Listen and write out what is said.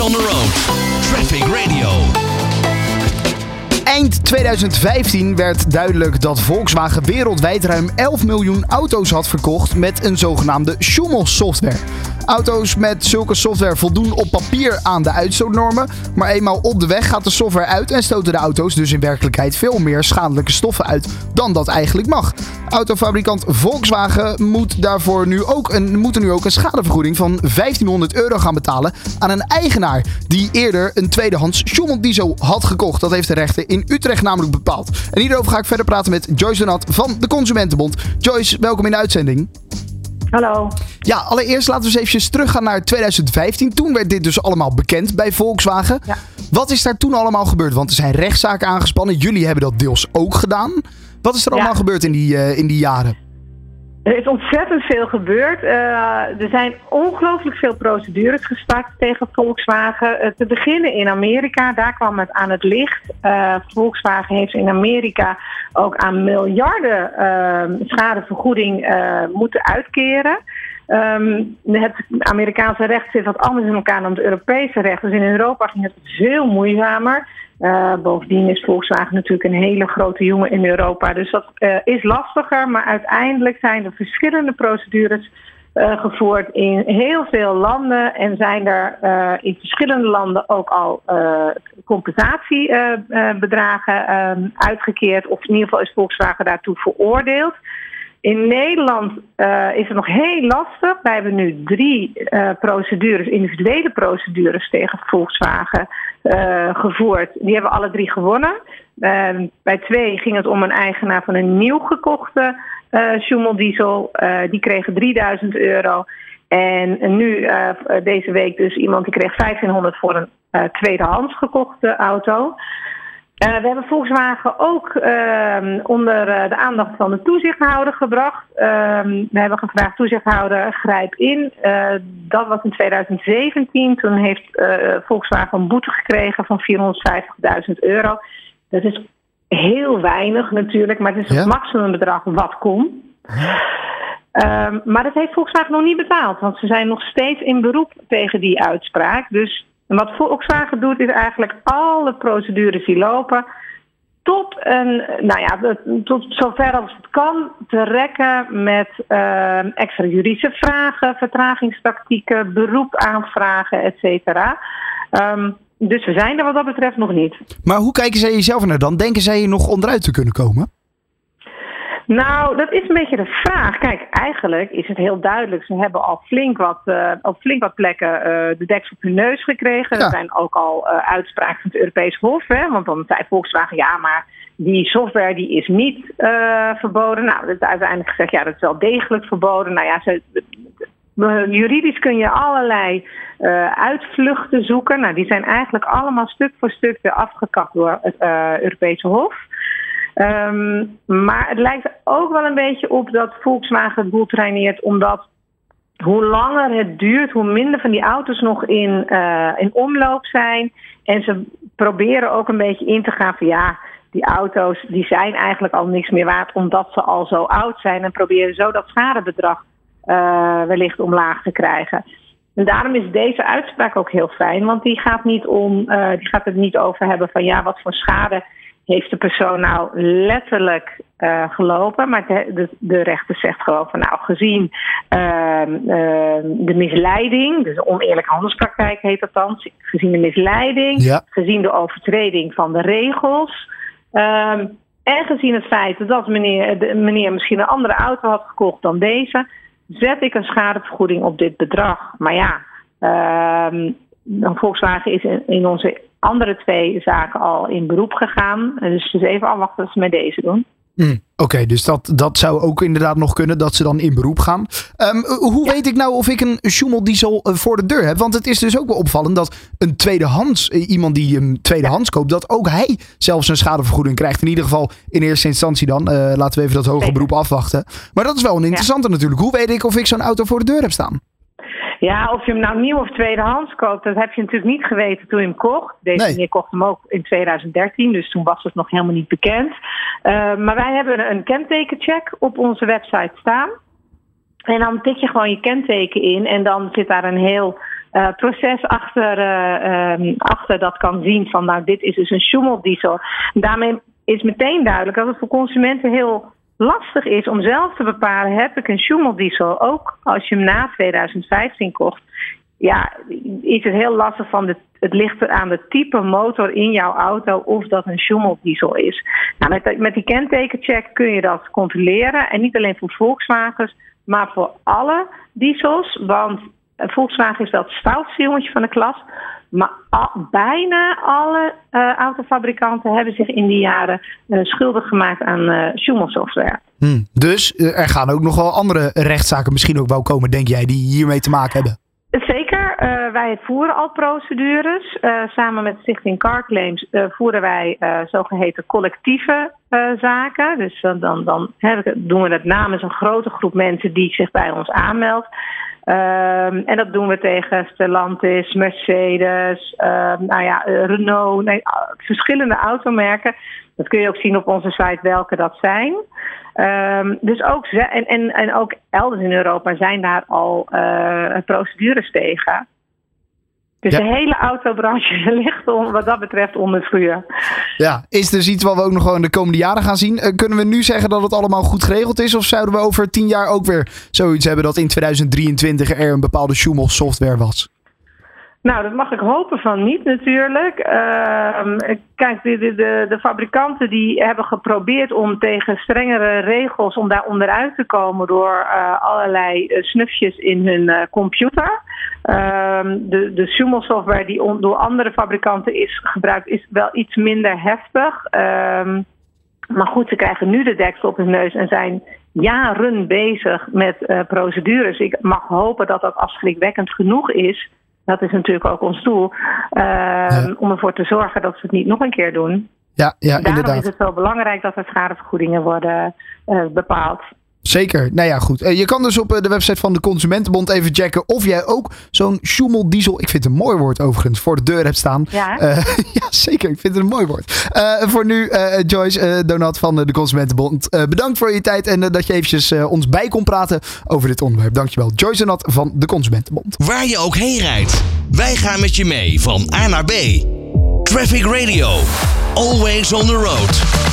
on the road. Traffic Radio. Eind 2015 werd duidelijk dat Volkswagen wereldwijd ruim 11 miljoen auto's had verkocht met een zogenaamde Schummel-software. Auto's met zulke software voldoen op papier aan de uitstootnormen, maar eenmaal op de weg gaat de software uit en stoten de auto's dus in werkelijkheid veel meer schadelijke stoffen uit dan dat eigenlijk mag. Autofabrikant Volkswagen moet daarvoor nu ook een, moet nu ook een schadevergoeding van 1500 euro gaan betalen aan een eigenaar die eerder een tweedehands Schumel-diesel had gekocht. Dat heeft de rechter in Utrecht namelijk bepaald. En hierover ga ik verder praten met Joyce Donat van de Consumentenbond. Joyce, welkom in de uitzending. Hallo. Ja, allereerst laten we eens eventjes teruggaan naar 2015. Toen werd dit dus allemaal bekend bij Volkswagen. Ja. Wat is daar toen allemaal gebeurd? Want er zijn rechtszaken aangespannen. Jullie hebben dat deels ook gedaan. Wat is er Ja. allemaal gebeurd in die, eh, in die jaren? Er is ontzettend veel gebeurd. Eh, er zijn ongelooflijk veel procedures gestart tegen Volkswagen. Eh, te beginnen in Amerika, daar kwam het aan het licht. Eh, Volkswagen heeft in Amerika ook aan miljarden schadevergoeding moeten uitkeren. Ehm, het Amerikaanse recht zit wat anders in elkaar dan het Europese recht. Dus in Europa ging het veel moeizamer. Eh, bovendien is Volkswagen natuurlijk een hele grote jongen in Europa. Dus dat eh, is lastiger. Maar uiteindelijk zijn er verschillende procedures eh, gevoerd in heel veel landen. En zijn er in verschillende landen ook al compensatiebedragen ehm, uitgekeerd. Of in ieder geval is Volkswagen daartoe veroordeeld. In Nederland eh, is het nog heel lastig. Wij hebben nu drie eh, procedures, individuele procedures tegen Volkswagen eh, gevoerd. Die hebben alle drie gewonnen. Eh, bij twee ging het om een eigenaar van een nieuw gekochte eh Schumel diesel. Die kregen 3000 euro. En nu deze week dus iemand die kreeg 1500 voor een eh, tweedehands gekochte auto. Eh, we hebben Volkswagen ook ehm, onder eh, de aandacht van de toezichthouder gebracht. Ehm, we hebben gevraagd, toezichthouder, grijp in. Eh, dat was in 2017. Toen heeft Volkswagen een boete gekregen van 450.000 euro. Dat is heel weinig natuurlijk, maar het is Ja. het maximumbedrag wat kon. Ehm, maar dat heeft Volkswagen nog niet betaald, want ze zijn nog steeds in beroep tegen die uitspraak. Dus wat Volkswagen doet, is eigenlijk alle procedures die lopen tot een, nou ja, tot zover als het kan, te rekken met ehm, extra juridische vragen, vertragingstactieken, beroep aanvragen, et cetera. Ehm, dus we zijn er wat dat betreft nog niet. Maar hoe kijken zij jezelf naar dan? Denken zij hier nog onderuit te kunnen komen? Nou, dat is een beetje de vraag. Kijk, eigenlijk is het heel duidelijk. Ze hebben al flink wat, eh, op flink wat plekken eh, de deksel op hun neus gekregen. Ja. Er zijn ook al eh, uitspraken van het Europees Hof. Hè? Want dan zei Volkswagen, ja, maar die software die is niet verboden. Nou, dat is uiteindelijk gezegd, ja, dat is wel degelijk verboden. Nou ja, ze, juridisch kun je allerlei uitvluchten zoeken. Nou, die zijn eigenlijk allemaal stuk voor stuk weer afgekapt door het Europese Hof. Ehm, maar het lijkt ook wel een beetje op dat Volkswagen het boel traineert, omdat hoe langer het duurt, hoe minder van die auto's nog in, eh, in omloop zijn. En ze proberen ook een beetje in te gaan van ja, die auto's die zijn eigenlijk al niks meer waard omdat ze al zo oud zijn. En proberen zo dat schadebedrag eh, wellicht omlaag te krijgen. En daarom is deze uitspraak ook heel fijn, want die gaat, niet om, eh, die gaat het niet over hebben van ja, wat voor schade heeft de persoon nou letterlijk eh, gelopen. Maar de, de, de rechter zegt gewoon van nou, gezien ehm, ehm, de misleiding, dus de oneerlijke handelspraktijk heet dat dan, gezien de misleiding, Ja. gezien de overtreding van de regels. ehm, en gezien het feit dat meneer, de, meneer misschien een andere auto had gekocht dan deze, zet ik een schadevergoeding op dit bedrag. Maar ja, ehm, Volkswagen is in, onze andere twee zaken al in beroep gegaan. Dus even afwachten wat ze met deze doen. Hm, Oké, dus dat, dat zou ook inderdaad nog kunnen dat ze dan in beroep gaan. Ehm, hoe weet ik nou of ik een Schumel diesel eh, voor de deur heb? Want het is dus ook wel opvallend dat een tweedehands, eh, iemand die hem tweedehands koopt, dat ook hij zelfs een schadevergoeding krijgt. In ieder geval in eerste instantie dan. Eh, laten we even dat hoge Zeker. beroep afwachten. Maar dat is wel een interessante natuurlijk. Hoe weet ik of ik zo'n auto voor de deur heb staan? Ja, of je hem nou nieuw of tweedehands koopt, dat heb je natuurlijk niet geweten toen je hem kocht. Deze Nee. meneer kocht hem ook in 2013, dus toen was het nog helemaal niet bekend. Eh, maar wij hebben een kentekencheck op onze website staan. En dan tik je gewoon je kenteken in en dan zit daar een heel uh, proces achter, uh, achter dat kan zien van nou dit is dus een schummeldiesel. Daarmee is meteen duidelijk dat het voor consumenten heel lastig is om zelf te bepalen heb ik een schummeldiesel. Ook als je hem na 2015 kocht. Ja, is het heel lastig van de het ligt aan de type motor in jouw auto of dat een schummeldiesel is. Nou, met, met die kentekencheck kun je dat controleren. En niet alleen voor Volkswagens, maar voor alle diesels. Want Volkswagen is wel het stoutste jongetje van de klas. Maar bijna alle uh, autofabrikanten hebben zich in die jaren uh, schuldig gemaakt aan uh. Hmm. Dus er gaan ook nog wel andere rechtszaken misschien ook wel komen, denk jij, die hiermee te maken hebben? Zeker. wij voeren al procedures. samen met Stichting Car Claims voeren wij zogeheten collectieve zaken. Dus dan, dan, dan doen we het namens een grote groep mensen die zich bij ons aanmeldt. Um, en dat doen we tegen Stellantis, Mercedes, um, nou ja, eh, Renault, nee, verschillende automerken. Dat kun je ook zien op onze site welke dat zijn. Um, dus ook, en, en, en ook elders in Europa zijn daar al uh, procedures tegen. Dus de hele autobranche ligt om, wat dat betreft onder vuur. Ja, is dus iets wat we ook nog gewoon de komende jaren gaan zien. Uh, kunnen we nu zeggen dat het allemaal goed geregeld is? Of zouden we over tien jaar ook weer zoiets hebben dat in 2023 er een bepaalde Schumel software was? Nou, dat mag ik hopen van niet natuurlijk. Uh, kijk, de, de, de, fabrikanten die hebben geprobeerd om tegen strengere regels om daar onderuit te komen door uh, allerlei uh, snufjes in hun uh, computer. Ehm, de de Schumel software die door andere fabrikanten is gebruikt is wel iets minder heftig. Um, maar goed, ze krijgen nu de deksel op hun neus en zijn jaren bezig met procedures. Ik mag hopen dat dat afschrikwekkend genoeg is dat is natuurlijk ook ons doel. Uh, Om ervoor te zorgen dat ze het niet nog een keer doen. Ja, ja Daarom inderdaad. is het zo belangrijk dat er schadevergoedingen worden uh, bepaald. Zeker. Nou ja, goed. Je kan dus op de website van de Consumentenbond even checken of jij ook zo'n Schumel diesel, ik vind het een mooi woord overigens, voor de deur hebt staan. Ja, uh, ja zeker. Ik vind het een mooi woord. Uh, voor nu, uh, Joyce Donat van de Consumentenbond. bedankt voor je tijd en dat je eventjes ons bij kon praten over dit onderwerp. Dankjewel. Joyce Donat van de Consumentenbond. Waar je ook heen rijdt, wij gaan met je mee van A naar B. Traffic Radio. Always on the road.